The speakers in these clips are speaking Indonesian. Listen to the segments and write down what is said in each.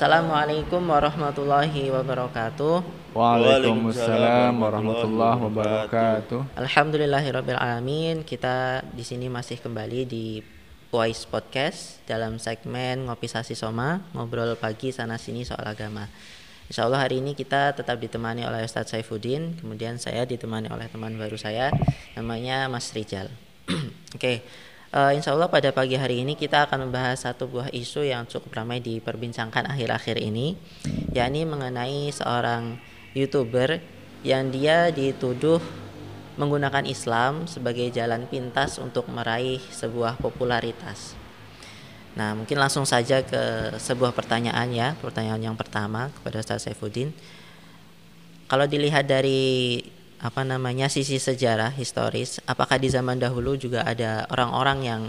Assalamualaikum warahmatullahi wabarakatuh. Waalaikumsalam warahmatullahi wabarakatuh. Alhamdulillahirobbilalamin. Kita di sini masih kembali di Voice Podcast dalam segmen Ngopi Sasi Soma, ngobrol pagi sana sini soal agama. Insya Allah hari ini kita tetap ditemani oleh Ustadz Saifuddin, kemudian saya ditemani oleh teman baru saya, namanya Mas Rijal. Oke, okay. Uh, insya Allah pada pagi hari ini kita akan membahas satu buah isu yang cukup ramai diperbincangkan akhir-akhir ini, yakni mengenai seorang youtuber yang dia dituduh menggunakan Islam sebagai jalan pintas untuk meraih sebuah popularitas. Nah, mungkin langsung saja ke sebuah pertanyaan ya, pertanyaan yang pertama kepada Ustaz Saifuddin. Kalau dilihat dari apa namanya sisi sejarah historis. Apakah di zaman dahulu juga ada orang-orang yang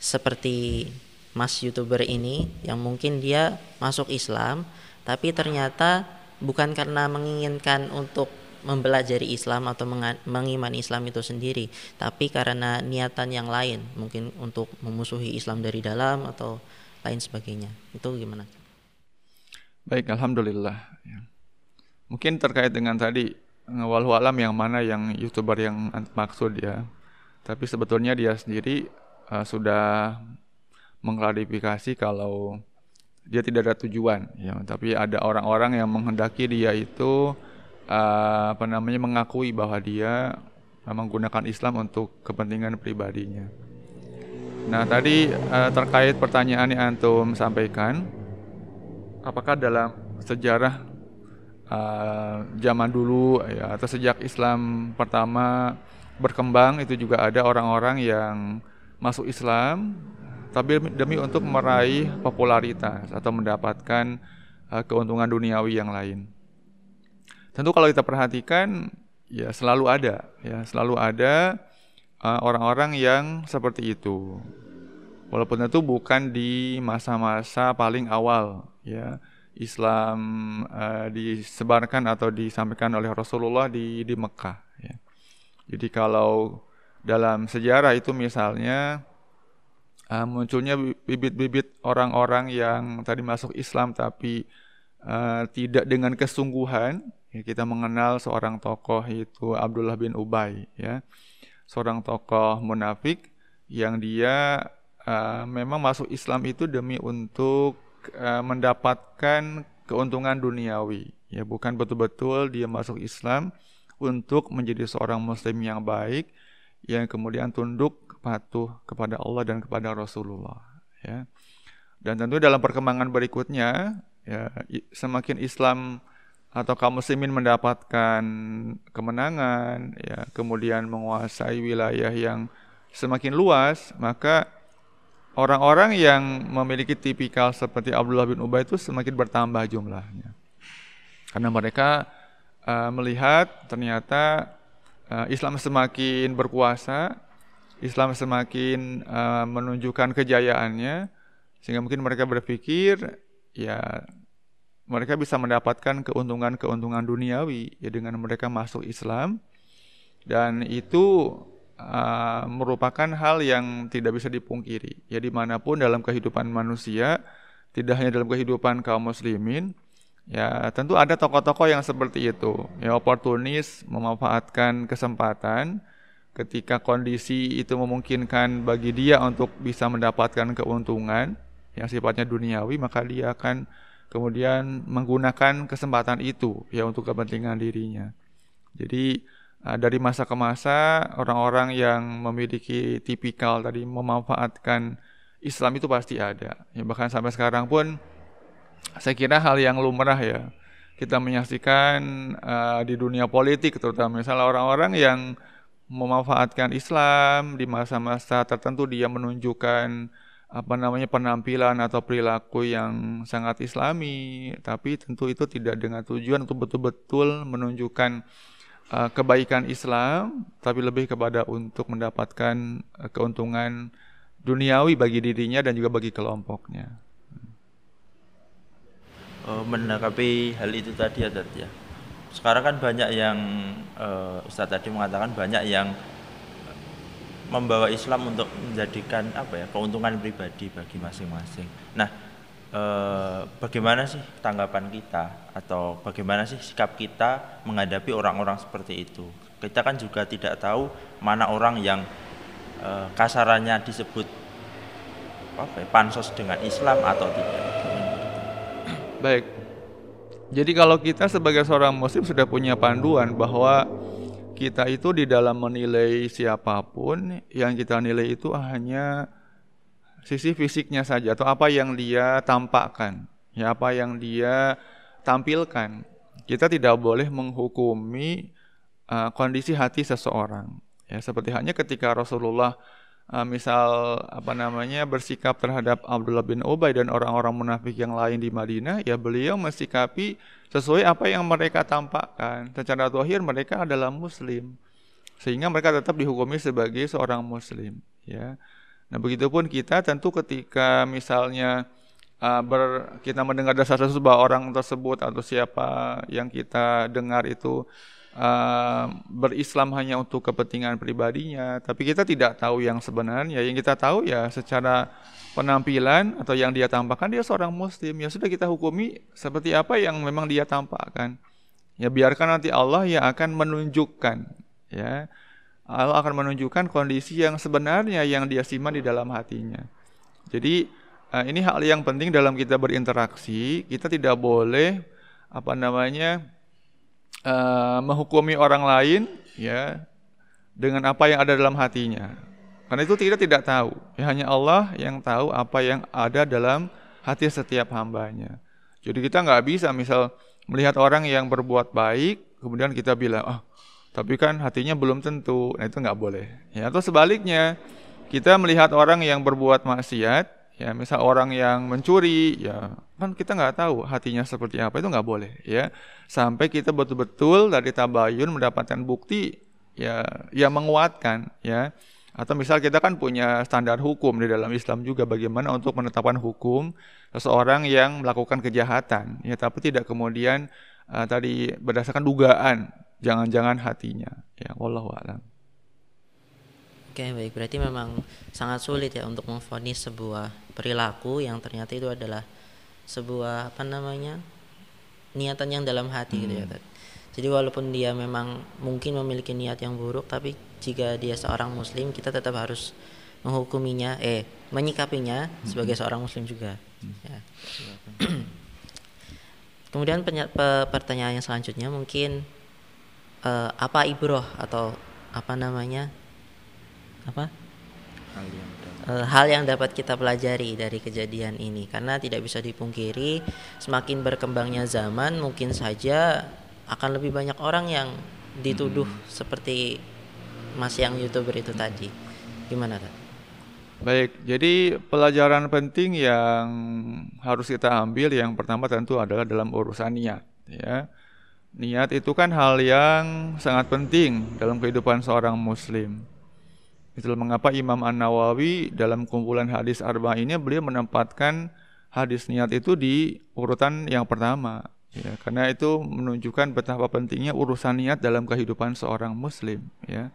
seperti mas youtuber ini yang mungkin dia masuk Islam tapi ternyata bukan karena menginginkan untuk mempelajari Islam atau mengimani Islam itu sendiri tapi karena niatan yang lain mungkin untuk memusuhi Islam dari dalam atau lain sebagainya. Itu gimana? Baik alhamdulillah. Ya. mungkin terkait dengan tadi walau alam yang mana yang youtuber yang maksud ya tapi sebetulnya dia sendiri uh, sudah mengklarifikasi kalau dia tidak ada tujuan ya tapi ada orang-orang yang menghendaki dia itu uh, apa namanya mengakui bahwa dia menggunakan Islam untuk kepentingan pribadinya. Nah tadi uh, terkait pertanyaan yang antum sampaikan, apakah dalam sejarah uh, zaman dulu ya atau sejak Islam pertama berkembang itu juga ada orang-orang yang masuk Islam tapi demi untuk meraih popularitas atau mendapatkan uh, keuntungan duniawi yang lain. Tentu kalau kita perhatikan ya selalu ada ya selalu ada uh, orang-orang uh, yang seperti itu. Walaupun itu bukan di masa-masa paling awal ya Islam uh, disebarkan atau disampaikan oleh Rasulullah di di Mekah. Ya. Jadi kalau dalam sejarah itu misalnya uh, munculnya bibit-bibit orang-orang yang tadi masuk Islam tapi uh, tidak dengan kesungguhan. Ya, kita mengenal seorang tokoh itu Abdullah bin Ubay, ya, seorang tokoh munafik yang dia uh, memang masuk Islam itu demi untuk uh, mendapatkan keuntungan duniawi. Ya bukan betul-betul dia masuk Islam untuk menjadi seorang muslim yang baik yang kemudian tunduk patuh kepada Allah dan kepada Rasulullah ya. Dan tentu dalam perkembangan berikutnya ya semakin Islam atau kaum muslimin mendapatkan kemenangan ya kemudian menguasai wilayah yang semakin luas maka orang-orang yang memiliki tipikal seperti Abdullah bin Ubay itu semakin bertambah jumlahnya. Karena mereka uh, melihat ternyata uh, Islam semakin berkuasa, Islam semakin uh, menunjukkan kejayaannya, sehingga mungkin mereka berpikir ya mereka bisa mendapatkan keuntungan-keuntungan duniawi ya dengan mereka masuk Islam dan itu uh, merupakan hal yang tidak bisa dipungkiri. Ya di mana pun dalam kehidupan manusia, tidak hanya dalam kehidupan kaum muslimin, ya tentu ada tokoh-tokoh yang seperti itu. Ya oportunis memanfaatkan kesempatan ketika kondisi itu memungkinkan bagi dia untuk bisa mendapatkan keuntungan yang sifatnya duniawi, maka dia akan kemudian menggunakan kesempatan itu ya untuk kepentingan dirinya. Jadi dari masa ke masa orang-orang yang memiliki tipikal tadi memanfaatkan Islam itu pasti ada. Ya, bahkan sampai sekarang pun saya kira hal yang lumrah ya. Kita menyaksikan uh, di dunia politik terutama misalnya orang-orang yang memanfaatkan Islam di masa-masa tertentu dia menunjukkan apa namanya penampilan atau perilaku yang sangat islami tapi tentu itu tidak dengan tujuan untuk betul-betul menunjukkan uh, kebaikan Islam, tapi lebih kepada untuk mendapatkan uh, keuntungan duniawi bagi dirinya dan juga bagi kelompoknya. Oh, menanggapi hal itu tadi ya, ya. Sekarang kan banyak yang uh, Ustadz tadi mengatakan banyak yang membawa Islam untuk menjadikan apa ya keuntungan pribadi bagi masing-masing. Nah, eh, bagaimana sih tanggapan kita? Atau bagaimana sih sikap kita menghadapi orang-orang seperti itu? Kita kan juga tidak tahu mana orang yang eh, kasarannya disebut apa ya, pansos dengan Islam atau tidak. Baik. Jadi kalau kita sebagai seorang muslim sudah punya panduan bahwa kita itu di dalam menilai siapa pun yang kita nilai itu hanya sisi fisiknya saja atau apa yang dia tampakkan, ya apa yang dia tampilkan. Kita tidak boleh menghukumi uh, kondisi hati seseorang. Ya seperti hanya ketika Rasulullah uh, misal apa namanya bersikap terhadap Abdullah bin Ubay dan orang-orang munafik yang lain di Madinah, ya beliau mensikapi sesuai apa yang mereka tampakkan. Secara zahir mereka adalah muslim. Sehingga mereka tetap dihukumi sebagai seorang muslim, ya. Nah, begitupun kita tentu ketika misalnya uh, ber, kita mendengar dasar-dasar bahwa orang tersebut atau siapa yang kita dengar itu uh, berislam hanya untuk kepentingan pribadinya, tapi kita tidak tahu yang sebenarnya. Yang kita tahu ya secara penampilan atau yang dia tampakkan dia seorang muslim. Ya sudah kita hukumi seperti apa yang memang dia tampakkan. Ya biarkan nanti Allah yang akan menunjukkan ya. Allah akan menunjukkan kondisi yang sebenarnya yang dia simpan di dalam hatinya. Jadi uh, ini hal yang penting dalam kita berinteraksi. Kita tidak boleh apa namanya uh, menghukumi orang lain ya dengan apa yang ada dalam hatinya. Karena itu kita tidak tahu. Ya, hanya Allah yang tahu apa yang ada dalam hati setiap hambanya. Jadi kita nggak bisa misal melihat orang yang berbuat baik, kemudian kita bilang, ah, oh, tapi kan hatinya belum tentu. Nah itu nggak boleh. Ya, atau sebaliknya, kita melihat orang yang berbuat maksiat, ya misal orang yang mencuri ya kan kita nggak tahu hatinya seperti apa itu nggak boleh ya sampai kita betul-betul dari tabayun mendapatkan bukti ya yang menguatkan ya atau misal kita kan punya standar hukum di dalam Islam juga bagaimana untuk menetapkan hukum seseorang yang melakukan kejahatan ya tapi tidak kemudian uh, tadi berdasarkan dugaan jangan-jangan hatinya ya wallahu alam Oke baik berarti memang sangat sulit ya untuk memfonis sebuah perilaku yang ternyata itu adalah sebuah apa namanya niatan yang dalam hati hmm. gitu ya hmm. Jadi walaupun dia memang mungkin memiliki niat yang buruk tapi jika dia seorang muslim kita tetap harus menghukuminya eh menyikapinya hmm. sebagai seorang muslim juga. Hmm. Ya. Kemudian pertanyaan yang selanjutnya mungkin uh, apa ibroh atau apa namanya apa hal yang, uh, hal yang dapat kita pelajari dari kejadian ini karena tidak bisa dipungkiri semakin berkembangnya zaman mungkin saja akan lebih banyak orang yang dituduh hmm. seperti mas yang youtuber itu tadi gimana kan? Baik, jadi pelajaran penting yang harus kita ambil yang pertama tentu adalah dalam urusan niat, ya. Niat itu kan hal yang sangat penting dalam kehidupan seorang muslim. Itulah mengapa Imam An-Nawawi dalam kumpulan hadis arba ini beliau menempatkan hadis niat itu di urutan yang pertama. Ya, karena itu menunjukkan betapa pentingnya urusan niat dalam kehidupan seorang muslim. Ya.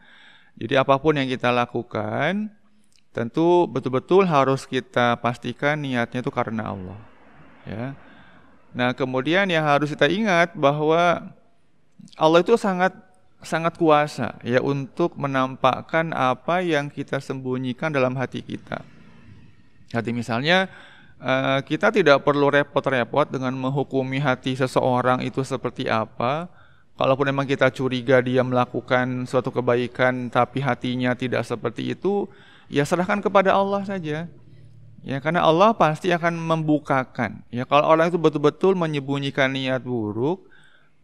Jadi apa pun yang kita lakukan, tentu betul-betul harus kita pastikan niatnya itu karena Allah. Ya. Nah kemudian yang harus kita ingat bahwa Allah itu sangat sangat kuasa ya untuk menampakkan apa yang kita sembunyikan dalam hati kita. Hati misalnya uh, kita tidak perlu repot-repot dengan menghukumi hati seseorang itu seperti apa. Kalaupun memang kita curiga dia melakukan suatu kebaikan tapi hatinya tidak seperti itu, ya serahkan kepada Allah saja. Ya karena Allah pasti akan membukakan. Ya kalau orang itu betul-betul menyembunyikan niat buruk,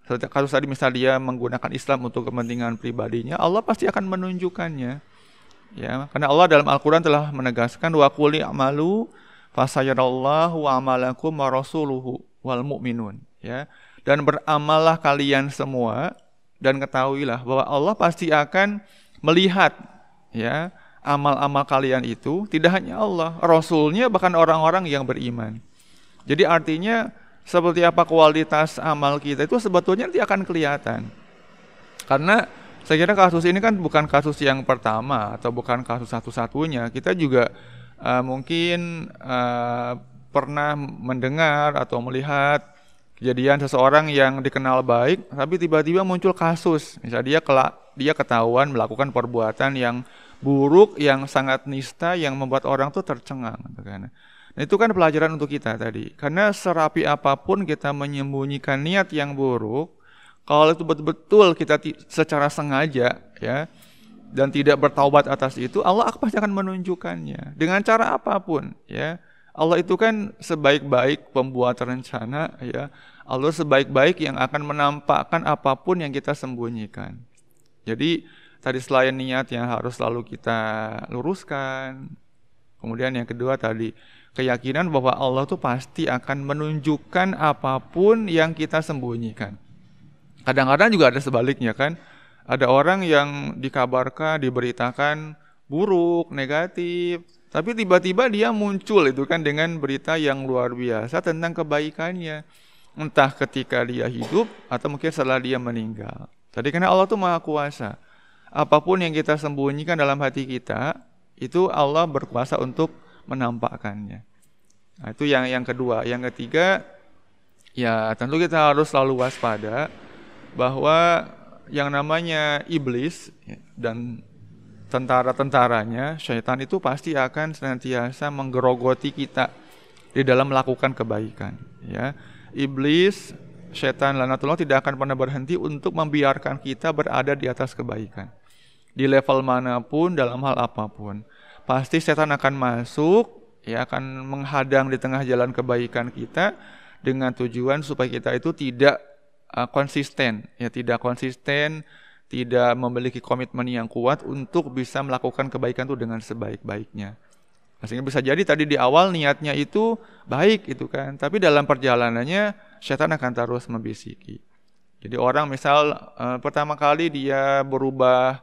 kalau tadi misal dia menggunakan Islam untuk kepentingan pribadinya, Allah pasti akan menunjukkannya. Ya, karena Allah dalam Al-Qur'an telah menegaskan wa qul i'malu fasayarallahu amalakum wa rasuluhu wal mu'minun, ya. Dan beramallah kalian semua dan ketahuilah bahwa Allah pasti akan melihat ya amal-amal kalian itu tidak hanya Allah, rasulnya bahkan orang-orang yang beriman. Jadi artinya seperti apa kualitas amal kita itu sebetulnya nanti akan kelihatan. Karena saya kira kasus ini kan bukan kasus yang pertama atau bukan kasus satu-satunya. Kita juga uh, mungkin uh, pernah mendengar atau melihat kejadian seseorang yang dikenal baik, tapi tiba-tiba muncul kasus, misalnya dia kelak dia ketahuan melakukan perbuatan yang buruk, yang sangat nista, yang membuat orang tuh tercengang. Gitu kan. Nah, itu kan pelajaran untuk kita tadi. Karena serapi apa pun kita menyembunyikan niat yang buruk, kalau itu betul-betul kita secara sengaja ya dan tidak bertaubat atas itu, Allah pasti akan menunjukkannya dengan cara apa pun ya. Allah itu kan sebaik-baik pembuat rencana ya. Allah sebaik-baik yang akan menampakkan apa pun yang kita sembunyikan. Jadi tadi selain niat yang harus selalu kita luruskan. Kemudian yang kedua tadi keyakinan bahwa Allah itu pasti akan menunjukkan apa pun yang kita sembunyikan. Kadang-kadang juga ada sebaliknya kan. Ada orang yang dikabarkan, diberitakan buruk, negatif, tapi tiba-tiba dia muncul itu kan dengan berita yang luar biasa tentang kebaikannya. Entah ketika dia hidup atau mungkin setelah dia meninggal. Tadi karena Allah itu maha kuasa. Apa pun yang kita sembunyikan dalam hati kita, itu Allah berkuasa untuk menampakkannya. Nah, itu yang yang kedua. Yang ketiga, ya tentu kita harus selalu waspada bahwa yang namanya iblis dan tentara-tentaranya, syaitan itu pasti akan senantiasa menggerogoti kita di dalam melakukan kebaikan. Ya, iblis, syaitan lanatullah tidak akan pernah berhenti untuk membiarkan kita berada di atas kebaikan. Di level mana pun, dalam hal apa pun, pasti setan akan masuk, ya akan menghadang di tengah jalan kebaikan kita dengan tujuan supaya kita itu tidak uh, konsisten, ya tidak konsisten tidak memiliki komitmen yang kuat untuk bisa melakukan kebaikan itu dengan sebaik-baiknya. Nah, sehingga bisa jadi tadi di awal niatnya itu baik itu kan, tapi dalam perjalanannya setan akan terus membisiki. Jadi orang misal uh, pertama kali dia berubah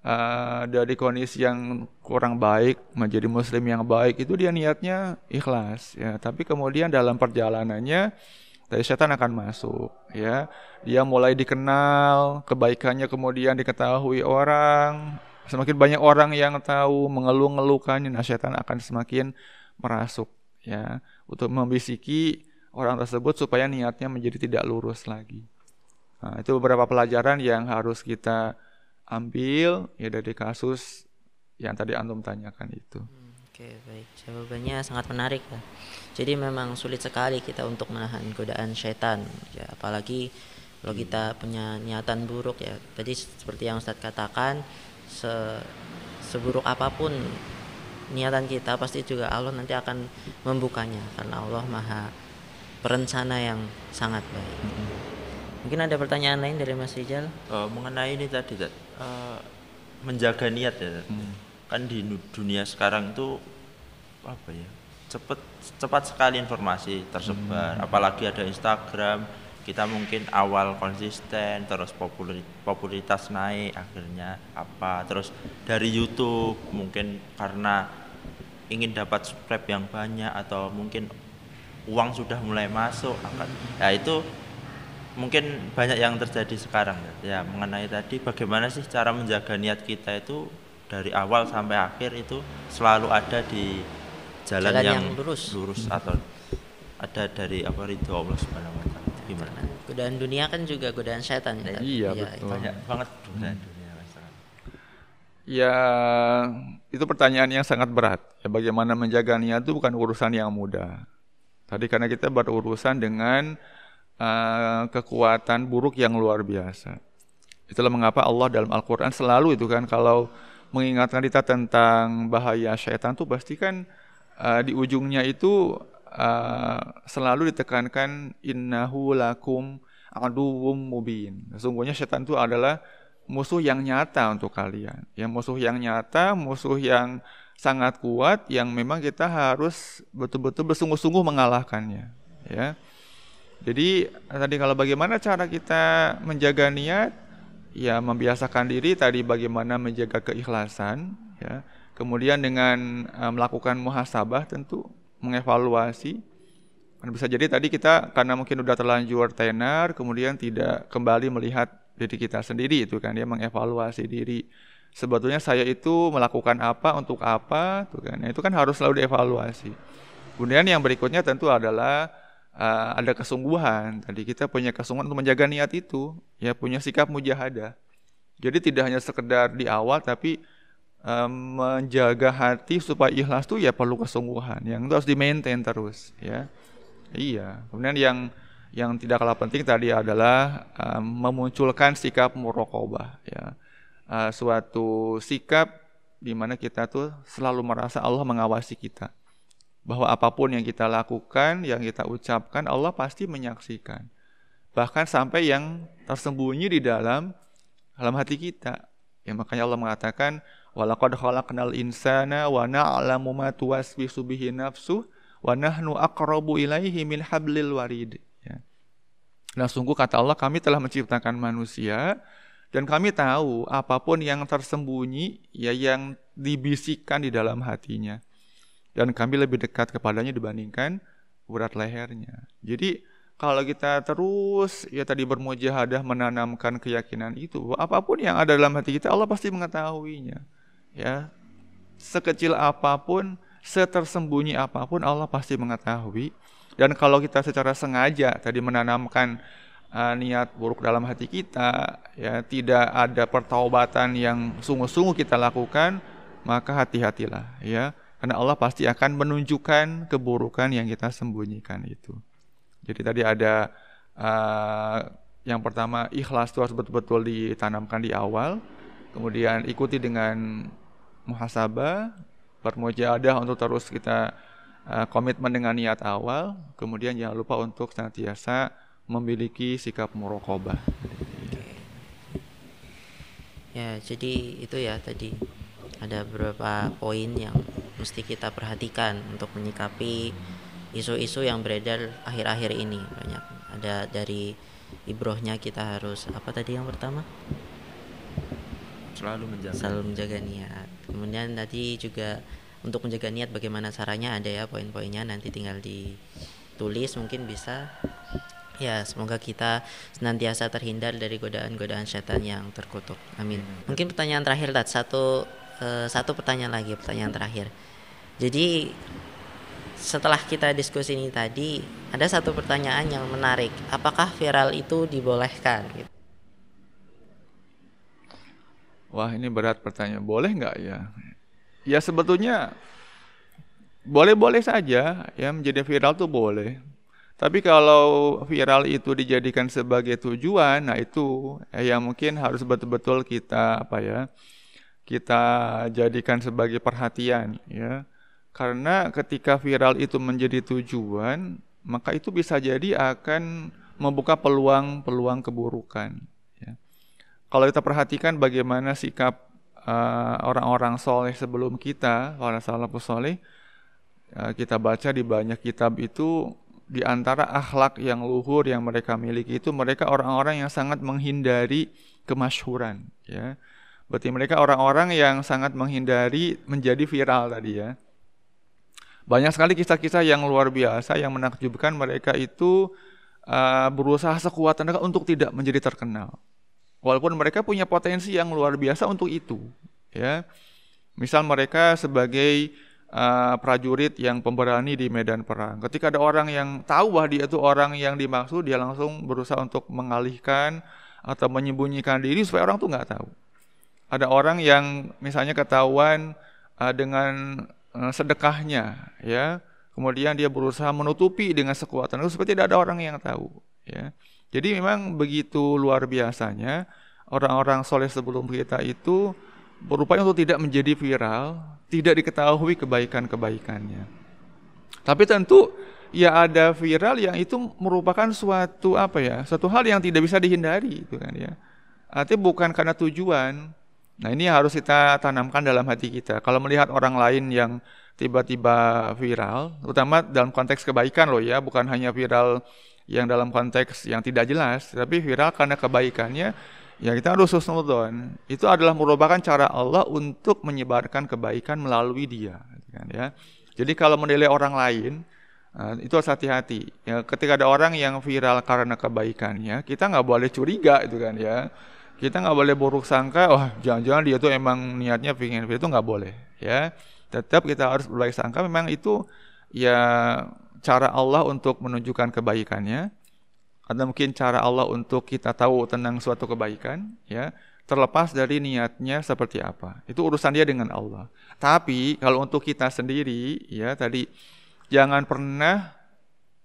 uh, dari kondisi yang kurang baik menjadi muslim yang baik itu dia niatnya ikhlas ya, tapi kemudian dalam perjalanannya dari setan akan masuk ya. Dia mulai dikenal kebaikannya kemudian diketahui orang. Semakin banyak orang yang tahu mengeluh-ngeluhkannya nah setan akan semakin merasuk ya untuk membisiki orang tersebut supaya niatnya menjadi tidak lurus lagi. Nah, itu beberapa pelajaran yang harus kita ambil ya dari kasus yang tadi antum tanyakan itu. Hmm, oke baik. Jawabannya sangat menarik ya. Jadi memang sulit sekali kita untuk menahan godaan setan ya. Apalagi kalau kita punya niatan buruk ya. Tadi seperti yang Ustadz katakan se seburuk apa pun niatan kita pasti juga Allah nanti akan membukanya. Karena Allah maha perencana yang sangat baik. Mungkin ada pertanyaan lain dari Mas Rijal? Uh, mengenai ini tadi uh, menjaga niat ya hmm. kan di dunia sekarang itu apa ya cepat cepat sekali informasi tersebar. Hmm. apalagi ada Instagram kita mungkin awal konsisten terus popularitas naik akhirnya apa. Terus dari YouTube mungkin karena ingin dapat subscribe yang banyak atau mungkin uang sudah mulai masuk akan ya itu mungkin banyak yang terjadi sekarang ya mengenai tadi bagaimana sih cara menjaga niat kita itu dari awal sampai akhir itu selalu ada di jalan, jalan yang, yang lurus lurus hmm. atau ada dari apa ridho Allah Subhanahu wa taala gimana godaan dunia kan juga godaan setan ya, iya ya, betul banyak banget godaan hmm. dunia Ya, itu pertanyaan yang sangat berat. Ya, bagaimana menjaga niat itu bukan urusan yang mudah. Tadi karena kita berurusan dengan uh, kekuatan buruk yang luar biasa. Itulah mengapa Allah dalam Al-Quran selalu itu kan kalau mengingatkan kita tentang bahaya syaitan itu pasti kan uh, di ujungnya itu uh, selalu ditekankan innahu lakum aduwwum mubin. Sesungguhnya setan itu adalah musuh yang nyata untuk kalian. Ya musuh yang nyata, musuh yang sangat kuat yang memang kita harus betul-betul bersungguh-sungguh mengalahkannya, ya. Jadi tadi kalau bagaimana cara kita menjaga niat, ya membiasakan diri tadi bagaimana menjaga keikhlasan, ya Kemudian dengan uh, melakukan muhasabah tentu mengevaluasi. Bisa jadi tadi kita karena mungkin sudah terlanjur tenar, kemudian tidak kembali melihat diri kita sendiri itu kan dia mengevaluasi diri. Sebetulnya saya itu melakukan apa untuk apa, tuh kan. Itu kan harus selalu dievaluasi. Kemudian yang berikutnya tentu adalah uh, ada kesungguhan. Tadi kita punya kesungguhan untuk menjaga niat itu, ya punya sikap mujahadah. Jadi tidak hanya sekedar di awal, tapi um, menjaga hati supaya ikhlas itu ya perlu kesungguhan. Yang itu harus di maintain terus, ya. Iya. Kemudian yang yang tidak kalah penting tadi adalah um, memunculkan sikap murokobah, ya. Uh, suatu sikap di mana kita tuh selalu merasa Allah mengawasi kita bahwa apa pun yang kita lakukan, yang kita ucapkan, Allah pasti menyaksikan. Bahkan sampai yang tersembunyi di dalam dalam hati kita. Ya makanya Allah mengatakan walaqad khalaqnal insana wa na'lamu ma tuwaswisu bihi nafsu wa nahnu aqrabu ilaihi min hablil warid. Ya. Nah sungguh kata Allah kami telah menciptakan manusia dan kami tahu apa pun yang tersembunyi ya yang dibisikkan di dalam hatinya dan kami lebih dekat kepadanya dibandingkan urat lehernya. Jadi kalau kita terus ya tadi bermujahadah menanamkan keyakinan itu, apa pun yang ada dalam hati kita Allah pasti mengetahuinya. Ya. Sekecil apa pun, setersembunyi apa pun Allah pasti mengetahui. Dan kalau kita secara sengaja tadi menanamkan uh, niat buruk dalam hati kita, ya tidak ada pertaubatan yang sungguh-sungguh kita lakukan, maka hati-hatilah ya karena Allah pasti akan menunjukkan keburukan yang kita sembunyikan itu. Jadi tadi ada uh, yang pertama ikhlas itu harus betul-betul ditanamkan di awal. Kemudian ikuti dengan muhasabah, bermujahadah untuk terus kita uh, komitmen dengan niat awal. Kemudian jangan lupa untuk senantiasa memiliki sikap murokobah. Ya, jadi itu ya tadi. Ada beberapa poin yang mesti kita perhatikan untuk menyikapi isu-isu yang beredar akhir-akhir ini. Banyak. Ada dari ibrohnya kita harus apa tadi yang pertama? Selalu menjaga. Selalu menjaga niat. Kemudian tadi juga untuk menjaga niat bagaimana caranya ada ya poin-poinnya. Nanti tinggal ditulis mungkin bisa ya semoga kita senantiasa terhindar dari godaan-godaan setan yang terkutuk amin mungkin pertanyaan terakhir Tat satu uh, satu pertanyaan lagi pertanyaan terakhir jadi setelah kita diskusi ini tadi ada satu pertanyaan yang menarik. Apakah viral itu dibolehkan? Wah ini berat pertanyaan. Boleh nggak ya? Ya sebetulnya boleh-boleh saja ya menjadi viral tuh boleh. Tapi kalau viral itu dijadikan sebagai tujuan, nah itu ya mungkin harus betul-betul kita apa ya kita jadikan sebagai perhatian ya karena ketika viral itu menjadi tujuan, maka itu bisa jadi akan membuka peluang-peluang keburukan. Ya. Kalau kita perhatikan bagaimana sikap uh, orang-orang soleh sebelum kita, para salafus soleh, uh, kita baca di banyak kitab itu di antara akhlak yang luhur yang mereka miliki itu mereka orang-orang yang sangat menghindari kemasyhuran ya. Berarti mereka orang-orang yang sangat menghindari menjadi viral tadi ya. Banyak sekali kisah-kisah yang luar biasa yang menakjubkan mereka itu uh, berusaha sekuat tenaga untuk tidak menjadi terkenal. Walaupun mereka punya potensi yang luar biasa untuk itu, ya. Misal mereka sebagai uh, prajurit yang pemberani di medan perang. Ketika ada orang yang tahu bahwa dia itu orang yang dimaksud, dia langsung berusaha untuk mengalihkan atau menyembunyikan diri supaya orang tuh nggak tahu. Ada orang yang misalnya ketahuan uh, dengan Eh, sedekahnya ya kemudian dia berusaha menutupi dengan sekuatan itu supaya tidak ada orang yang tahu ya jadi memang begitu luar biasanya orang-orang soleh sebelum kita itu berupaya untuk tidak menjadi viral tidak diketahui kebaikan-kebaikannya. Tapi tentu ya ada viral yang itu merupakan suatu apa ya suatu hal yang tidak bisa dihindari itu kan ya. Artinya bukan karena tujuan. Nah ini harus kita tanamkan dalam hati kita. Kalau melihat orang lain yang tiba-tiba viral, utama dalam konteks kebaikan loh ya, bukan hanya viral yang dalam konteks yang tidak jelas, tapi viral karena kebaikannya, ya kita harus husnudon. Itu adalah merupakan cara Allah untuk menyebarkan kebaikan melalui dia. Kan, ya. Jadi kalau menilai orang lain, Nah, itu harus hati-hati. Ya, ketika ada orang yang viral karena kebaikannya, kita nggak boleh curiga itu kan ya kita nggak boleh buruk sangka wah jangan-jangan dia tuh emang niatnya pengen itu nggak boleh ya tetap kita harus berbaik sangka memang itu ya cara Allah untuk menunjukkan kebaikannya atau mungkin cara Allah untuk kita tahu tentang suatu kebaikan ya terlepas dari niatnya seperti apa. Itu urusan dia dengan Allah. Tapi kalau untuk kita sendiri ya tadi jangan pernah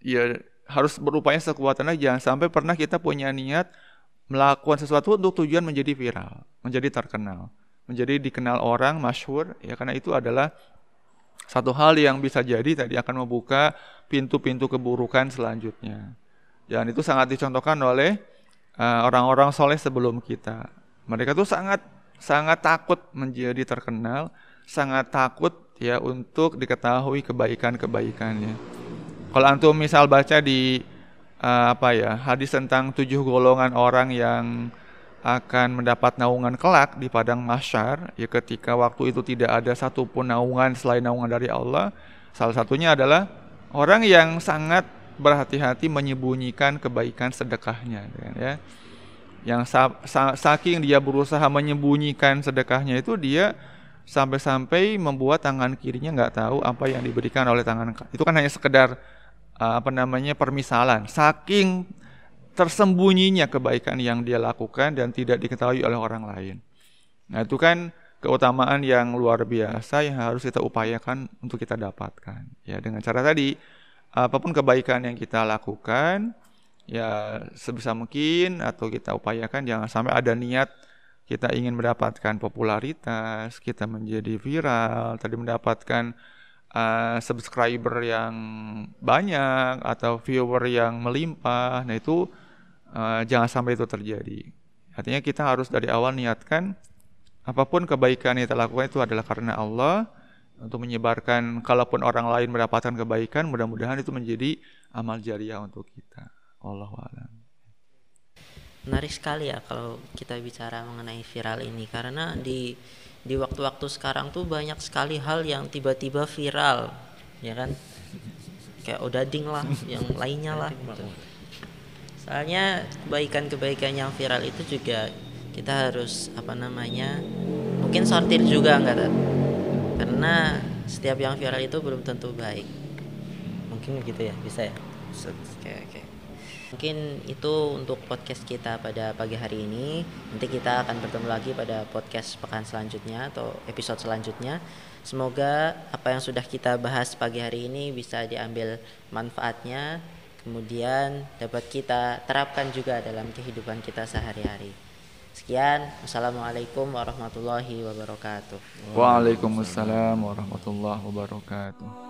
ya harus berupaya sekuat tenaga. Jangan sampai pernah kita punya niat melakukan sesuatu untuk tujuan menjadi viral menjadi terkenal menjadi dikenal orang masyhur ya karena itu adalah satu hal yang bisa jadi tadi akan membuka pintu-pintu keburukan selanjutnya. Dan itu sangat dicontohkan oleh uh, orang-orang soleh sebelum kita. Mereka tuh sangat sangat takut menjadi terkenal, sangat takut ya untuk diketahui kebaikan-kebaikannya. Kalau antum misal baca di uh, apa ya hadis tentang tujuh golongan orang yang akan mendapat naungan kelak di padang masyar ya ketika waktu itu tidak ada satupun naungan selain naungan dari Allah salah satunya adalah orang yang sangat berhati-hati menyembunyikan kebaikan sedekahnya ya yang sa sa saking dia berusaha menyembunyikan sedekahnya itu dia sampai-sampai membuat tangan kirinya nggak tahu apa yang diberikan oleh tangan itu kan hanya sekedar uh, apa namanya permisalan saking tersembunyinya kebaikan yang dia lakukan dan tidak diketahui oleh orang lain. Nah, itu kan keutamaan yang luar biasa yang harus kita upayakan untuk kita dapatkan. Ya, dengan cara tadi apa pun kebaikan yang kita lakukan ya sebisa mungkin atau kita upayakan jangan sampai ada niat kita ingin mendapatkan popularitas, kita menjadi viral, tadi mendapatkan uh, subscriber yang banyak atau viewer yang melimpah. Nah, itu uh, jangan sampai itu terjadi. Artinya kita harus dari awal niatkan apa pun kebaikan yang kita lakukan itu adalah karena Allah untuk menyebarkan kalaupun orang lain mendapatkan kebaikan mudah-mudahan itu menjadi amal jariah untuk kita. Allah alam. Menarik sekali ya kalau kita bicara mengenai viral ini karena di di waktu-waktu sekarang tuh banyak sekali hal yang tiba-tiba viral, ya kan? Kayak odading lah, yang lainnya lah. Gitu soalnya kebaikan-kebaikan yang viral itu juga kita harus apa namanya mungkin sortir juga enggak karena setiap yang viral itu belum tentu baik. Mungkin gitu ya bisa ya? Oke oke. Mungkin itu untuk podcast kita pada pagi hari ini. Nanti kita akan bertemu lagi pada podcast pekan selanjutnya atau episode selanjutnya. Semoga apa yang sudah kita bahas pagi hari ini bisa diambil manfaatnya kemudian dapat kita terapkan juga dalam kehidupan kita sehari-hari. Sekian, Assalamualaikum warahmatullahi wabarakatuh. Waalaikumsalam warahmatullahi wabarakatuh.